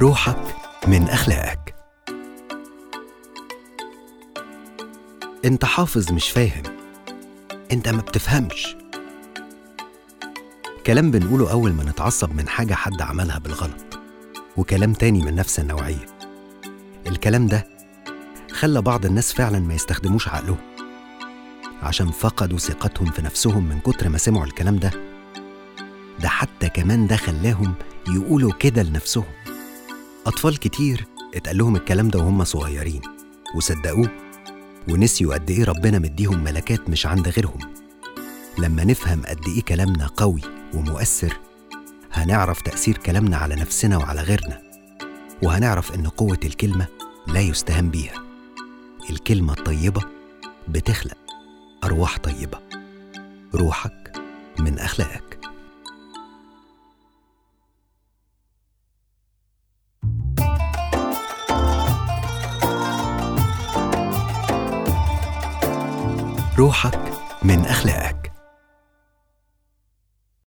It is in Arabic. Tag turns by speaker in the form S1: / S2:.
S1: روحك من أخلاقك. أنت حافظ مش فاهم. أنت ما بتفهمش. كلام بنقوله أول ما نتعصب من حاجة حد عملها بالغلط وكلام تاني من نفس النوعية. الكلام ده خلى بعض الناس فعلا ما يستخدموش عقلهم. عشان فقدوا ثقتهم في نفسهم من كتر ما سمعوا الكلام ده ده حتى كمان ده خلاهم يقولوا كده لنفسهم. أطفال كتير اتقال لهم الكلام ده وهم صغيرين وصدقوه ونسيوا قد إيه ربنا مديهم ملكات مش عند غيرهم. لما نفهم قد إيه كلامنا قوي ومؤثر هنعرف تأثير كلامنا على نفسنا وعلى غيرنا وهنعرف إن قوة الكلمة لا يستهان بيها. الكلمة الطيبة بتخلق أرواح طيبة. روحك من أخلاقك. روحك من أخلاقك.